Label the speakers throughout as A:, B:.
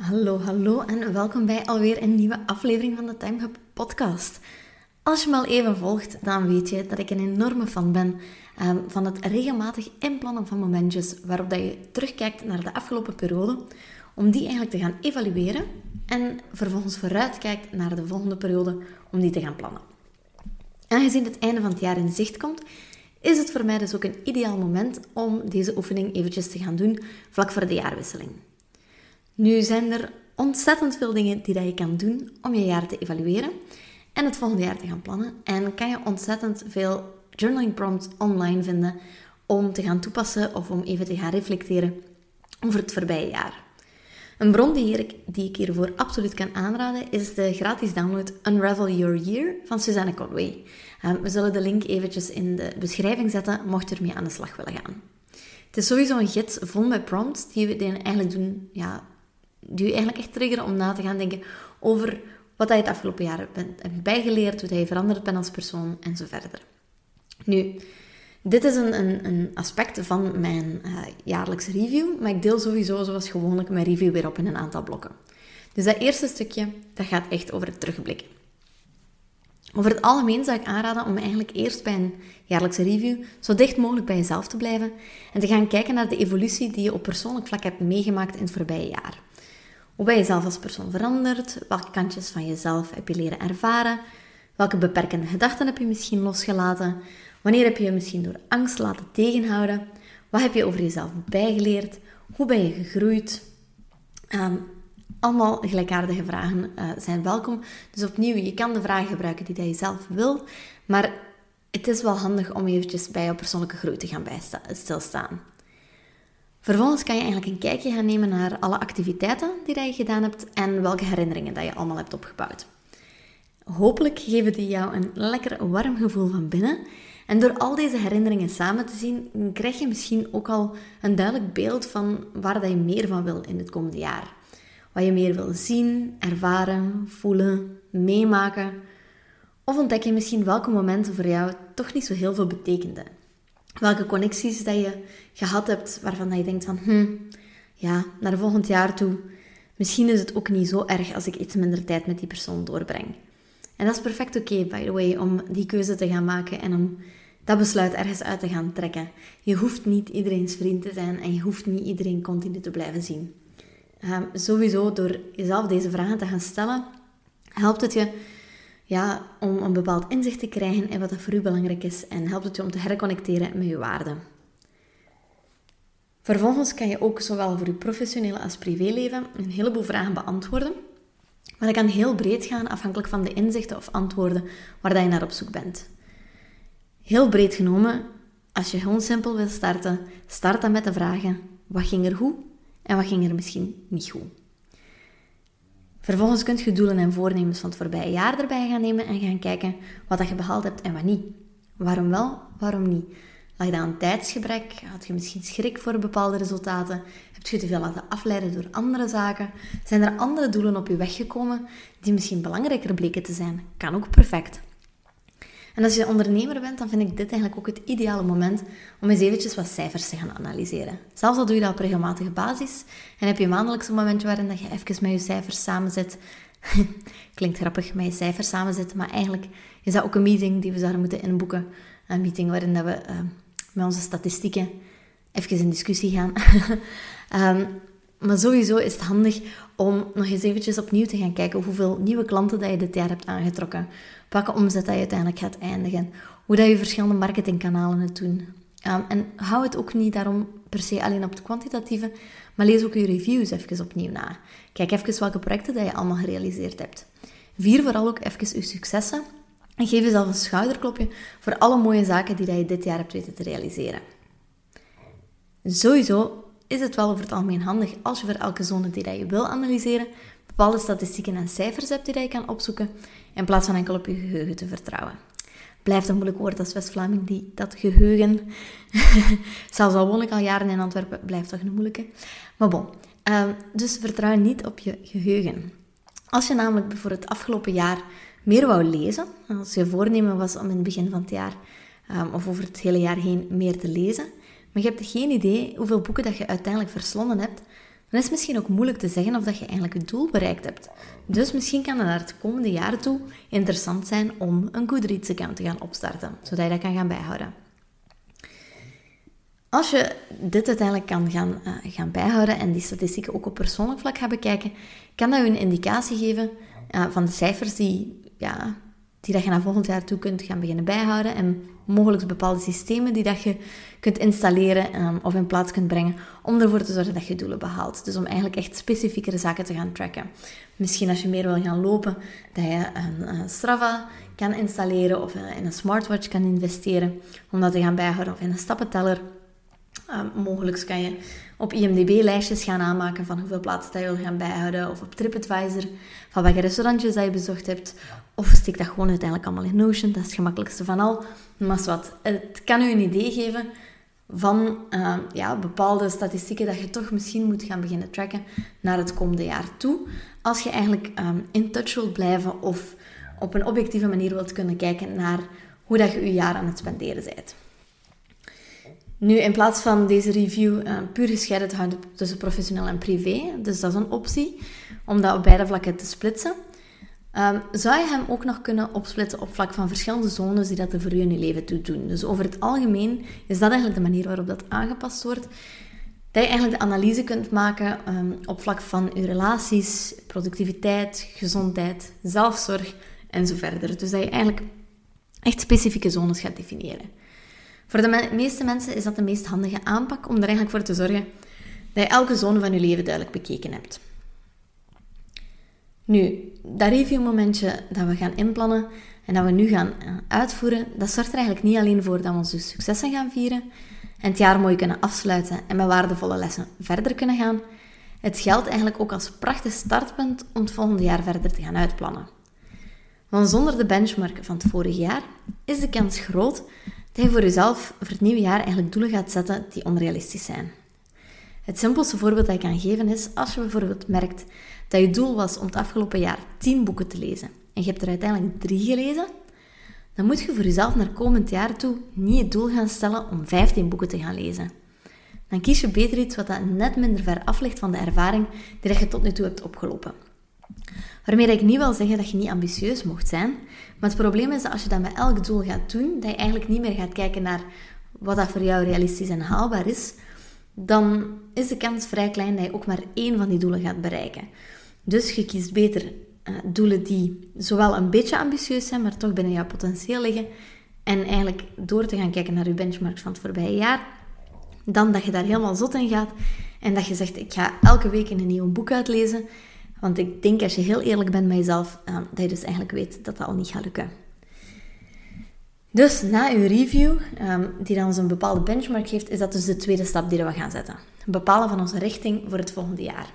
A: Hallo, hallo en welkom bij alweer een nieuwe aflevering van de Time Hub podcast. Als je me al even volgt, dan weet je dat ik een enorme fan ben um, van het regelmatig inplannen van momentjes waarop dat je terugkijkt naar de afgelopen periode, om die eigenlijk te gaan evalueren en vervolgens vooruitkijkt naar de volgende periode om die te gaan plannen. Aangezien het einde van het jaar in zicht komt, is het voor mij dus ook een ideaal moment om deze oefening eventjes te gaan doen vlak voor de jaarwisseling. Nu zijn er ontzettend veel dingen die dat je kan doen om je jaar te evalueren en het volgende jaar te gaan plannen. En kan je ontzettend veel journaling prompts online vinden om te gaan toepassen of om even te gaan reflecteren over het voorbije jaar. Een bron die, ik, die ik hiervoor absoluut kan aanraden is de gratis download Unravel Your Year van Suzanne Conway. Ehm, we zullen de link eventjes in de beschrijving zetten, mocht je ermee aan de slag willen gaan. Het is sowieso een gids vol met prompts die we eigenlijk doen, ja, die je eigenlijk echt triggeren om na te gaan denken over wat je het afgelopen jaar hebt bijgeleerd, hoe je veranderd bent als persoon en zo verder. Nu, dit is een, een, een aspect van mijn uh, jaarlijkse review, maar ik deel sowieso zoals gewoonlijk mijn review weer op in een aantal blokken. Dus dat eerste stukje, dat gaat echt over het terugblikken. Over het algemeen zou ik aanraden om eigenlijk eerst bij een jaarlijkse review zo dicht mogelijk bij jezelf te blijven en te gaan kijken naar de evolutie die je op persoonlijk vlak hebt meegemaakt in het voorbije jaar. Hoe ben je zelf als persoon veranderd? Welke kantjes van jezelf heb je leren ervaren? Welke beperkende gedachten heb je misschien losgelaten? Wanneer heb je je misschien door angst laten tegenhouden? Wat heb je over jezelf bijgeleerd? Hoe ben je gegroeid? Ehm, allemaal gelijkaardige vragen uh, zijn welkom. Dus opnieuw, je kan de vragen gebruiken die je zelf wil, maar het is wel handig om eventjes bij jouw persoonlijke groei te gaan stilstaan. Vervolgens kan je eigenlijk een kijkje gaan nemen naar alle activiteiten die je gedaan hebt en welke herinneringen dat je allemaal hebt opgebouwd. Hopelijk geven die jou een lekker warm gevoel van binnen. En door al deze herinneringen samen te zien, krijg je misschien ook al een duidelijk beeld van waar dat je meer van wil in het komende jaar. Wat je meer wil zien, ervaren, voelen, meemaken. Of ontdek je misschien welke momenten voor jou toch niet zo heel veel betekenden. Welke connecties dat je gehad hebt waarvan dat je denkt van, hm, ja, naar volgend jaar toe, misschien is het ook niet zo erg als ik iets minder tijd met die persoon doorbreng. En dat is perfect oké, by the way, om die keuze te gaan maken en om dat besluit ergens uit te gaan trekken. Je hoeft niet iedereen's vriend te zijn en je hoeft niet iedereen continu te blijven zien. Um, sowieso, door jezelf deze vragen te gaan stellen, helpt het je ja, om een bepaald inzicht te krijgen in wat dat voor u belangrijk is en helpt het je om te herconnecteren met je waarden. Vervolgens kan je ook zowel voor je professionele als privéleven een heleboel vragen beantwoorden. Maar dat kan heel breed gaan afhankelijk van de inzichten of antwoorden waar dat je naar op zoek bent. Heel breed genomen, als je gewoon simpel wil starten, start dan met de vragen: wat ging er goed en wat ging er misschien niet goed? Vervolgens kunt je doelen en voornemens van het voorbije jaar erbij gaan nemen en gaan kijken wat dat je behaald hebt en wat niet. Waarom wel, waarom niet? Lag dat aan tijdsgebrek? Had je misschien schrik voor bepaalde resultaten? Heb je te veel laten afleiden door andere zaken? Zijn er andere doelen op je weg gekomen die misschien belangrijker bleken te zijn? Kan ook perfect. En als je ondernemer bent, dan vind ik dit eigenlijk ook het ideale moment om eens eventjes wat cijfers te gaan analyseren. Zelfs al doe je dat op regelmatige basis en heb je maandelijks een momentje waarin dat je even met je cijfers samenzit. Klinkt grappig, met je cijfers samenzitten, maar eigenlijk is dat ook een meeting die we zouden moeten inboeken. Een meeting waarin dat we uh, met onze statistieken even in discussie gaan. um, maar sowieso is het handig om nog eens eventjes opnieuw te gaan kijken hoeveel nieuwe klanten dat je dit jaar hebt aangetrokken. Welke omzet dat je uiteindelijk gaat eindigen. Hoe dat je verschillende marketingkanalen het doen. Um, en hou het ook niet daarom per se alleen op het kwantitatieve, maar lees ook je reviews even opnieuw na. Kijk even welke projecten dat je allemaal gerealiseerd hebt. Vier vooral ook even je successen en geef jezelf een schouderklopje voor alle mooie zaken die dat je dit jaar hebt weten te realiseren. Sowieso is het wel over het algemeen handig als je voor elke zone die dat je wil analyseren, bepaalde statistieken en cijfers hebt die je kan opzoeken, in plaats van enkel op je geheugen te vertrouwen. Blijft een moeilijk woord als West-Vlaming, die dat geheugen, zelfs al woon ik al jaren in Antwerpen, blijft toch een moeilijke. Maar bon, ehm, dus vertrouw niet op je geheugen. Als je namelijk voor het afgelopen jaar meer wou lezen, als je voornemen was om in het begin van het jaar ehm, of over het hele jaar heen meer te lezen, maar je hebt geen idee hoeveel boeken dat je uiteindelijk verslonden hebt, dan is het misschien ook moeilijk te zeggen of dat je eigenlijk het doel bereikt hebt. Dus misschien kan het naar het komende jaar toe interessant zijn om een Goodreads-account te gaan opstarten, zodat je dat kan gaan bijhouden. Als je dit uiteindelijk kan gaan, uh, gaan bijhouden en die statistieken ook op persoonlijk vlak gaan bekijken, kan dat je een indicatie geven uh, van de cijfers die, ja, die dat je naar volgend jaar toe kunt gaan beginnen bijhouden en mogelijk bepaalde systemen die dat je kunt installeren um, of in plaats kunt brengen om ervoor te zorgen dat je doelen behaalt. Dus om eigenlijk echt specifiekere zaken te gaan tracken. Misschien als je meer wil gaan lopen, dat je een Strava kan installeren of in een smartwatch kan investeren om dat te gaan bijhouden of in een stappenteller. Um, mogelijk kan je op IMDb-lijstjes gaan aanmaken van hoeveel plaatsen dat je wil gaan bijhouden. Of op TripAdvisor van welke restaurantjes dat je bezocht hebt. Of steek dat gewoon uiteindelijk allemaal in Notion. Dat is het gemakkelijkste van al. Maar wat, het kan u een idee geven van uh, ja, bepaalde statistieken dat je toch misschien moet gaan beginnen tracken naar het komende jaar toe. Als je eigenlijk um, in touch wilt blijven of op een objectieve manier wilt kunnen kijken naar hoe dat je je jaar aan het spenderen bent. Nu, in plaats van deze review uh, puur gescheiden te houden tussen professioneel en privé, dus dat is een optie, om dat op beide vlakken te splitsen, um, zou je hem ook nog kunnen opsplitsen op vlak van verschillende zones die dat er voor je in je leven toe doen. Dus over het algemeen is dat eigenlijk de manier waarop dat aangepast wordt. Dat je eigenlijk de analyse kunt maken um, op vlak van je relaties, productiviteit, gezondheid, zelfzorg en zo verder. Dus dat je eigenlijk echt specifieke zones gaat definiëren. Voor de meeste mensen is dat de meest handige aanpak om er eigenlijk voor te zorgen dat je elke zone van je leven duidelijk bekeken hebt. Nu, dat reviewmomentje dat we gaan inplannen en dat we nu gaan eh, uitvoeren, dat zorgt er eigenlijk niet alleen voor dat we onze successen gaan vieren en het jaar mooi kunnen afsluiten en met waardevolle lessen verder kunnen gaan. Het geldt eigenlijk ook als prachtig startpunt om het volgende jaar verder te gaan uitplannen. Want zonder de benchmark van het vorige jaar is de kans groot dat je voor jezelf voor het nieuwe jaar eigenlijk doelen gaat zetten die onrealistisch zijn. Het simpelste voorbeeld dat ik kan geven is als je bijvoorbeeld merkt dat je doel was om het afgelopen jaar 10 boeken te lezen en je hebt er uiteindelijk 3 gelezen, dan moet je voor jezelf naar komend jaar toe niet het doel gaan stellen om 15 boeken te gaan lezen. Dan kies je beter iets wat dat net minder ver af ligt van de ervaring die je tot nu toe hebt opgelopen. Waarmee ik niet wil zeggen dat je niet ambitieus mocht zijn. Maar het probleem is dat als je dat met elk doel gaat doen, dat je eigenlijk niet meer gaat kijken naar wat dat voor jou realistisch en haalbaar is, dan is de kans vrij klein dat je ook maar één van die doelen gaat bereiken. Dus je kiest beter uh, doelen die zowel een beetje ambitieus zijn, maar toch binnen jouw potentieel liggen. En eigenlijk door te gaan kijken naar je benchmarks van het voorbije jaar, dan dat je daar helemaal zot in gaat en dat je zegt: Ik ga elke week een nieuw boek uitlezen want ik denk als je heel eerlijk bent met jezelf, uh, dat je dus eigenlijk weet dat dat al niet gaat lukken. Dus na uw review, um, die dan een bepaalde benchmark geeft, is dat dus de tweede stap die we gaan zetten. Bepalen van onze richting voor het volgende jaar.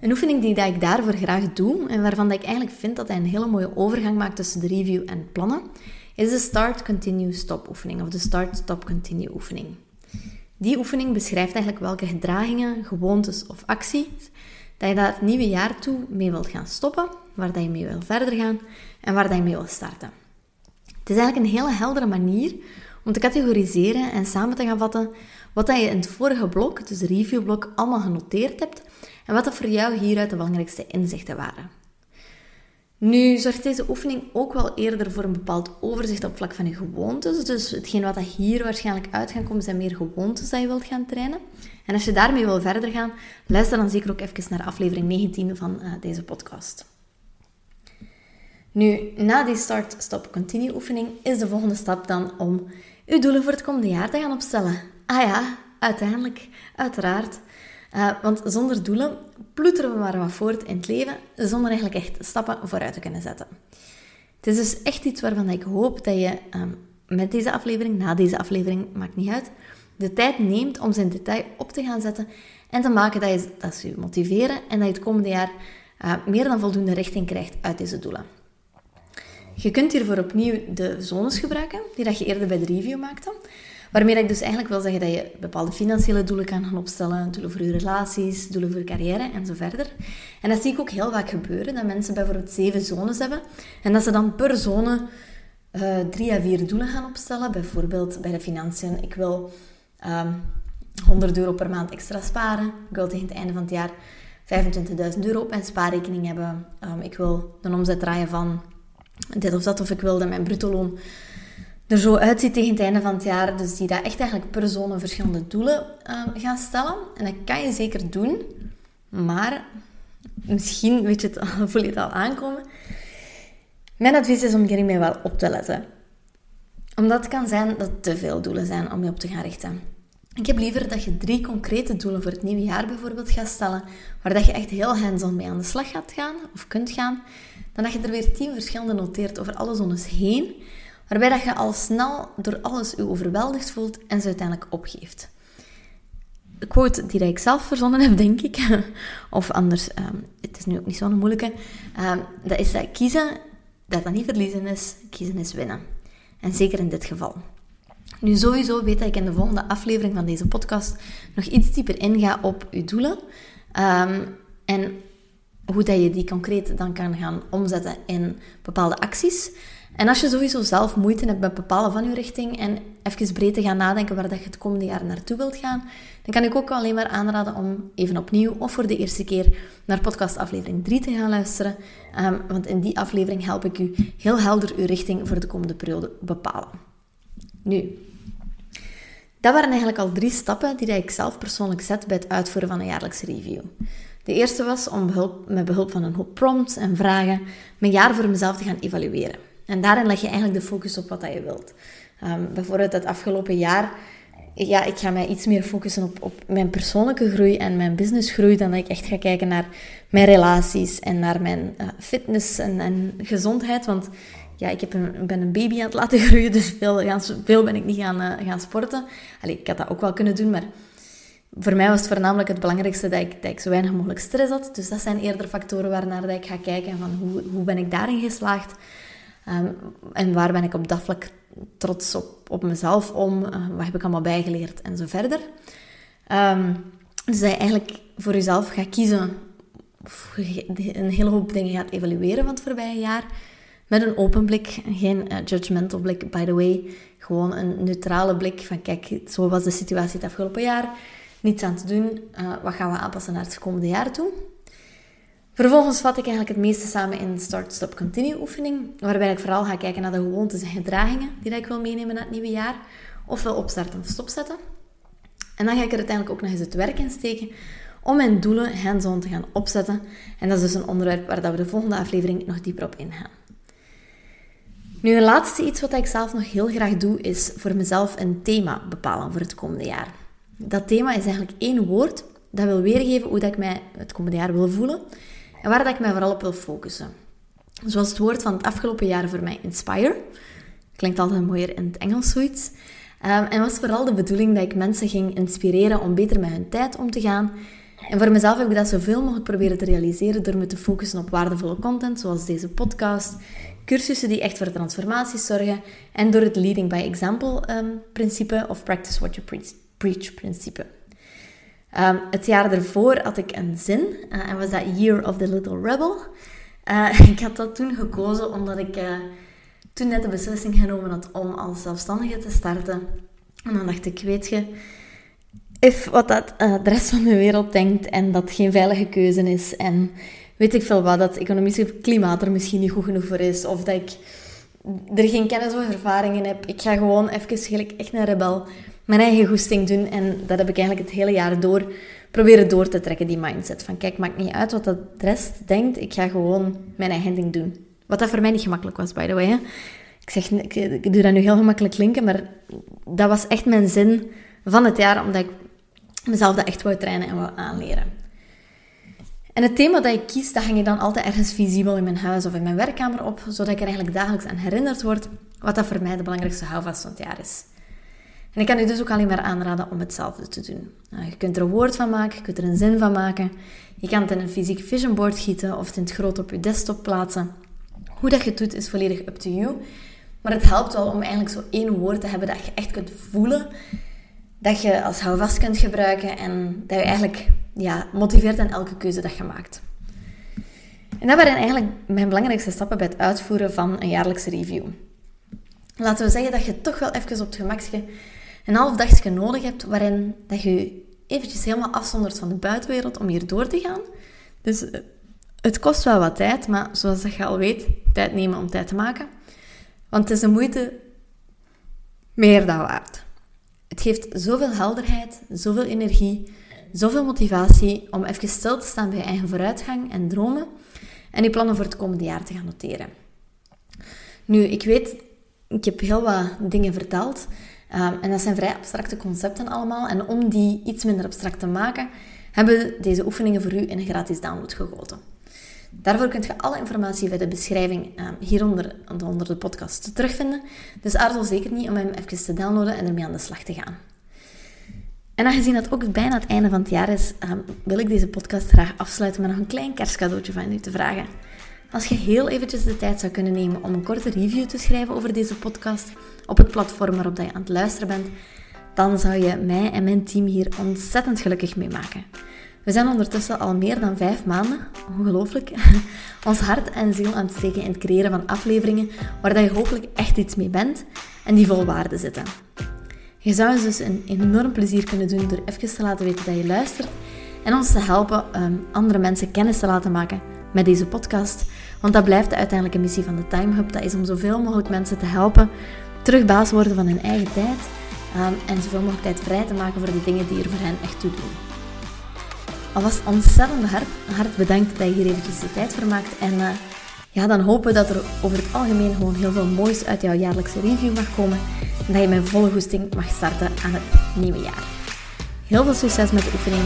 A: Een oefening die dat ik daarvoor graag doe en waarvan dat ik eigenlijk vind dat hij een hele mooie overgang maakt tussen de review en plannen, is de Start, Continue, Stop oefening of de Start, Stop, Continue oefening. Die oefening beschrijft eigenlijk welke gedragingen, gewoontes of acties dat je dat het nieuwe jaar toe mee wilt gaan stoppen, waar dat je mee wil verder gaan en waar dat je mee wil starten. Het is eigenlijk een hele heldere manier om te categoriseren en samen te gaan vatten wat dat je in het vorige blok, dus de reviewblok, allemaal genoteerd hebt en wat dat voor jou hieruit de belangrijkste inzichten waren. Nu zorgt deze oefening ook wel eerder voor een bepaald overzicht op vlak van je gewoontes. Dus hetgeen wat hier waarschijnlijk uit gaat komen, zijn meer gewoontes dat je wilt gaan trainen. En als je daarmee wil verder gaan, luister dan zeker ook even naar aflevering 19 van uh, deze podcast. Nu, na die start, stop, continue oefening is de volgende stap dan om je doelen voor het komende jaar te gaan opstellen. Ah ja, uiteindelijk, uiteraard. Uh, want zonder doelen ploeteren we maar wat voort in het leven, zonder eigenlijk echt stappen vooruit te kunnen zetten. Het is dus echt iets waarvan ik hoop dat je um, met deze aflevering, na deze aflevering, maakt niet uit, de tijd neemt om ze in detail op te gaan zetten en te maken dat, je, dat ze je motiveren en dat je het komende jaar uh, meer dan voldoende richting krijgt uit deze doelen. Je kunt hiervoor opnieuw de zones gebruiken, die dat je eerder bij de review maakte. Waarmee ik dus eigenlijk wil zeggen dat je bepaalde financiële doelen kan gaan opstellen, doelen voor je relaties, doelen voor je carrière en zo verder. En dat zie ik ook heel vaak gebeuren, dat mensen bijvoorbeeld zeven zones hebben en dat ze dan per zone uh, drie à vier doelen gaan opstellen. Bijvoorbeeld bij de financiën, ik wil um, ehm, 100 euro per maand extra sparen. Ik wil tegen het einde van het jaar 25.000 euro op mijn spaarrekening hebben. Um, ik wil een omzet draaien van dit of dat, of ik wil dat mijn bruto loon er zo uitziet tegen het einde van het jaar. Dus die daar echt eigenlijk per zone verschillende doelen um, gaan stellen. En dat kan je zeker doen. Maar misschien weet je het, voel je het al aankomen. Mijn advies is om hiermee wel op te letten. Omdat het kan zijn dat te veel doelen zijn om je op te gaan richten. Ik heb liever dat je drie concrete doelen voor het nieuwe jaar bijvoorbeeld gaat stellen, waar dat je echt heel hands-on mee aan de slag gaat gaan of kunt gaan, dan dat je er weer tien verschillende noteert over alle zones heen, waarbij dat je al snel door alles je overweldigd voelt en ze uiteindelijk opgeeft. De quote die ik zelf verzonnen heb, denk ik, of anders, um, het is nu ook niet zo'n moeilijke, um, dat is dat kiezen, dat dat niet verliezen is, kiezen is winnen. En zeker in dit geval. Nu, sowieso weet dat ik in de volgende aflevering van deze podcast nog iets dieper inga op je doelen. Um, en hoe dat je die concreet dan kan gaan omzetten in bepaalde acties. En als je sowieso zelf moeite hebt met bepalen van je richting en even breed te gaan nadenken waar dat je het komende jaar naartoe wilt gaan, dan kan ik ook alleen maar aanraden om even opnieuw of voor de eerste keer naar podcast aflevering 3 te gaan luisteren. Um, want in die aflevering help ik u heel helder uw richting voor de komende periode bepalen. Nu, dat waren eigenlijk al drie stappen die ik zelf persoonlijk zet bij het uitvoeren van een jaarlijkse review. De eerste was om behulp, met behulp van een hoop prompts en vragen mijn jaar voor mezelf te gaan evalueren. En daarin leg je eigenlijk de focus op wat dat je wilt. Um, bijvoorbeeld het afgelopen jaar, ja, ik ga mij iets meer focussen op, op mijn persoonlijke groei en mijn businessgroei dan dat ik echt ga kijken naar mijn relaties en naar mijn uh, fitness en, en gezondheid. Want ja, ik heb een, ben een baby aan het laten groeien, dus veel, veel ben ik niet gaan, uh, gaan sporten. Allee, ik had dat ook wel kunnen doen, maar voor mij was het voornamelijk het belangrijkste dat ik, dat zo weinig mogelijk stress had. Dus dat zijn eerder factoren waarnaar dat ik ga kijken van hoe, hoe ben ik daarin geslaagd. Um, en waar ben ik op dat vlak trots op, op mezelf om? Uh, wat heb ik allemaal bijgeleerd en zo verder. Um, dus dat je eigenlijk voor jezelf gaat kiezen, of een hele hoop dingen gaat evalueren van het voorbije jaar. Met een open blik, geen uh, judgmental blik, by the way. Gewoon een neutrale blik van kijk, zo was de situatie het afgelopen jaar. Niets aan te doen. Uh, wat gaan we aanpassen naar het komende jaar toe? Vervolgens vat ik eigenlijk het meeste samen in Start, Stop, Continue oefening. Waarbij ik vooral ga kijken naar de gewoontes en gedragingen die ik wil meenemen naar het nieuwe jaar. Ofwel opstarten of stopzetten. En dan ga ik er uiteindelijk ook nog eens het werk in steken om mijn doelen hands-on te gaan opzetten. En dat is dus een onderwerp waar we de volgende aflevering nog dieper op ingaan. Nu, een laatste iets wat ik zelf nog heel graag doe, is voor mezelf een thema bepalen voor het komende jaar. Dat thema is eigenlijk één woord dat wil weergeven hoe dat ik mij het komende jaar wil voelen en waar dat ik mij vooral op wil focussen. Zoals het woord van het afgelopen jaar voor mij inspire. Klinkt altijd mooier in het Engels zoiets. Um, en was vooral de bedoeling dat ik mensen ging inspireren om beter met hun tijd om te gaan. En voor mezelf heb ik dat zoveel mogelijk proberen te realiseren door me te focussen op waardevolle content, zoals deze podcast, cursussen die echt voor transformaties zorgen en door het leading by example um, principe of practice what you preach, principe. Um, het jaar ervoor had ik een zin uh, en was dat Year of the Little Rebel. Uh, ik had dat toen gekozen omdat ik uh, toen net de beslissing genomen had om als zelfstandige te starten. En dan dacht ik, weet je, if wat dat de rest van de wereld denkt en dat geen veilige keuze is en weet ik veel wat, dat economische klimaat er misschien niet goed genoeg voor is of dat ik er geen kennis of ervaring in heb. Ik ga gewoon even echt een rebel mijn eigen goesting doen. En dat heb ik eigenlijk het hele jaar door proberen door te trekken, die mindset. Van kijk, maakt niet uit wat de rest denkt. Ik ga gewoon mijn eigen ding doen. Wat dat voor mij niet gemakkelijk was, by the way. Hè. Ik, zeg, ik, ik doe dat nu heel gemakkelijk klinken, maar dat was echt mijn zin van het jaar, omdat ik mezelf dat echt wou trainen en wou aanleren. En het thema dat ik kies, dat hang ik dan altijd ergens visibel in mijn huis of in mijn werkkamer op, zodat ik er eigenlijk dagelijks aan herinnerd word wat dat voor mij de belangrijkste houvast van het jaar is. En ik kan je dus ook alleen maar aanraden om hetzelfde te doen. Nou, je kunt er een woord van maken, je kunt er een zin van maken. Je kan het in een fysiek vision board gieten of het in het groot op je desktop plaatsen. Hoe dat je het doet is volledig up to you. Maar het helpt wel om eigenlijk zo één woord te hebben dat je echt kunt voelen. Dat je als houvast kunt gebruiken en dat je eigenlijk ja, motiveert aan elke keuze dat je maakt. En dat waren eigenlijk mijn belangrijkste stappen bij het uitvoeren van een jaarlijkse review. Laten we zeggen dat je toch wel even op het gemakje een half dagje nodig hebt waarin dat je eventjes helemaal afzondert van de buitenwereld om hier door te gaan. Dus eh, het kost wel wat tijd, maar zoals je al weet, tijd nemen om tijd te maken. Want het is de moeite meer dan waard. Het geeft zoveel helderheid, zoveel energie, zoveel motivatie om even stil te staan bij je eigen vooruitgang en dromen en die plannen voor het komende jaar te gaan noteren. Nu, ik weet, ik heb heel wat dingen verteld um, en dat zijn vrij abstracte concepten allemaal. En om die iets minder abstract te maken, hebben we deze oefeningen voor u in een gratis download gegoten. Daarvoor kunt je alle informatie via de beschrijving um, hieronder onder de podcast terugvinden. Dus aarzel zeker niet om hem even te downloaden en ermee aan de slag te gaan. En aangezien het ook bijna het einde van het jaar is, ehm, wil ik deze podcast graag afsluiten met nog een klein kerstcadeautje van u te vragen. Als je heel eventjes de tijd zou kunnen nemen om een korte review te schrijven over deze podcast op het platform waarop je aan het luisteren bent, dan zou je mij en mijn team hier ontzettend gelukkig mee maken. We zijn ondertussen al meer dan vijf maanden, ongelooflijk, ons hart en ziel aan het steken in het creëren van afleveringen waar je hopelijk echt iets mee bent en die vol waarde zitten. Je zou ons dus een enorm plezier kunnen doen door even te laten weten dat je luistert en ons te helpen um, andere mensen kennis te laten maken met deze podcast. Want dat blijft de uiteindelijke missie van de Time Hub. Dat is om zoveel mogelijk mensen te helpen terug baas worden van hun eigen tijd um, en zoveel mogelijk tijd vrij te maken voor de dingen die er voor hen echt toe doen. Alvast ontzettend hard, hard bedankt dat je hier eventjes de tijd voor maakt. En uh, ja, dan hopen we dat er over het algemeen gewoon heel veel moois uit jouw jaarlijkse review mag komen. En dat je met volle goesting mag starten aan het nieuwe jaar. Heel veel succes met de oefening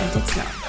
A: en tot snel.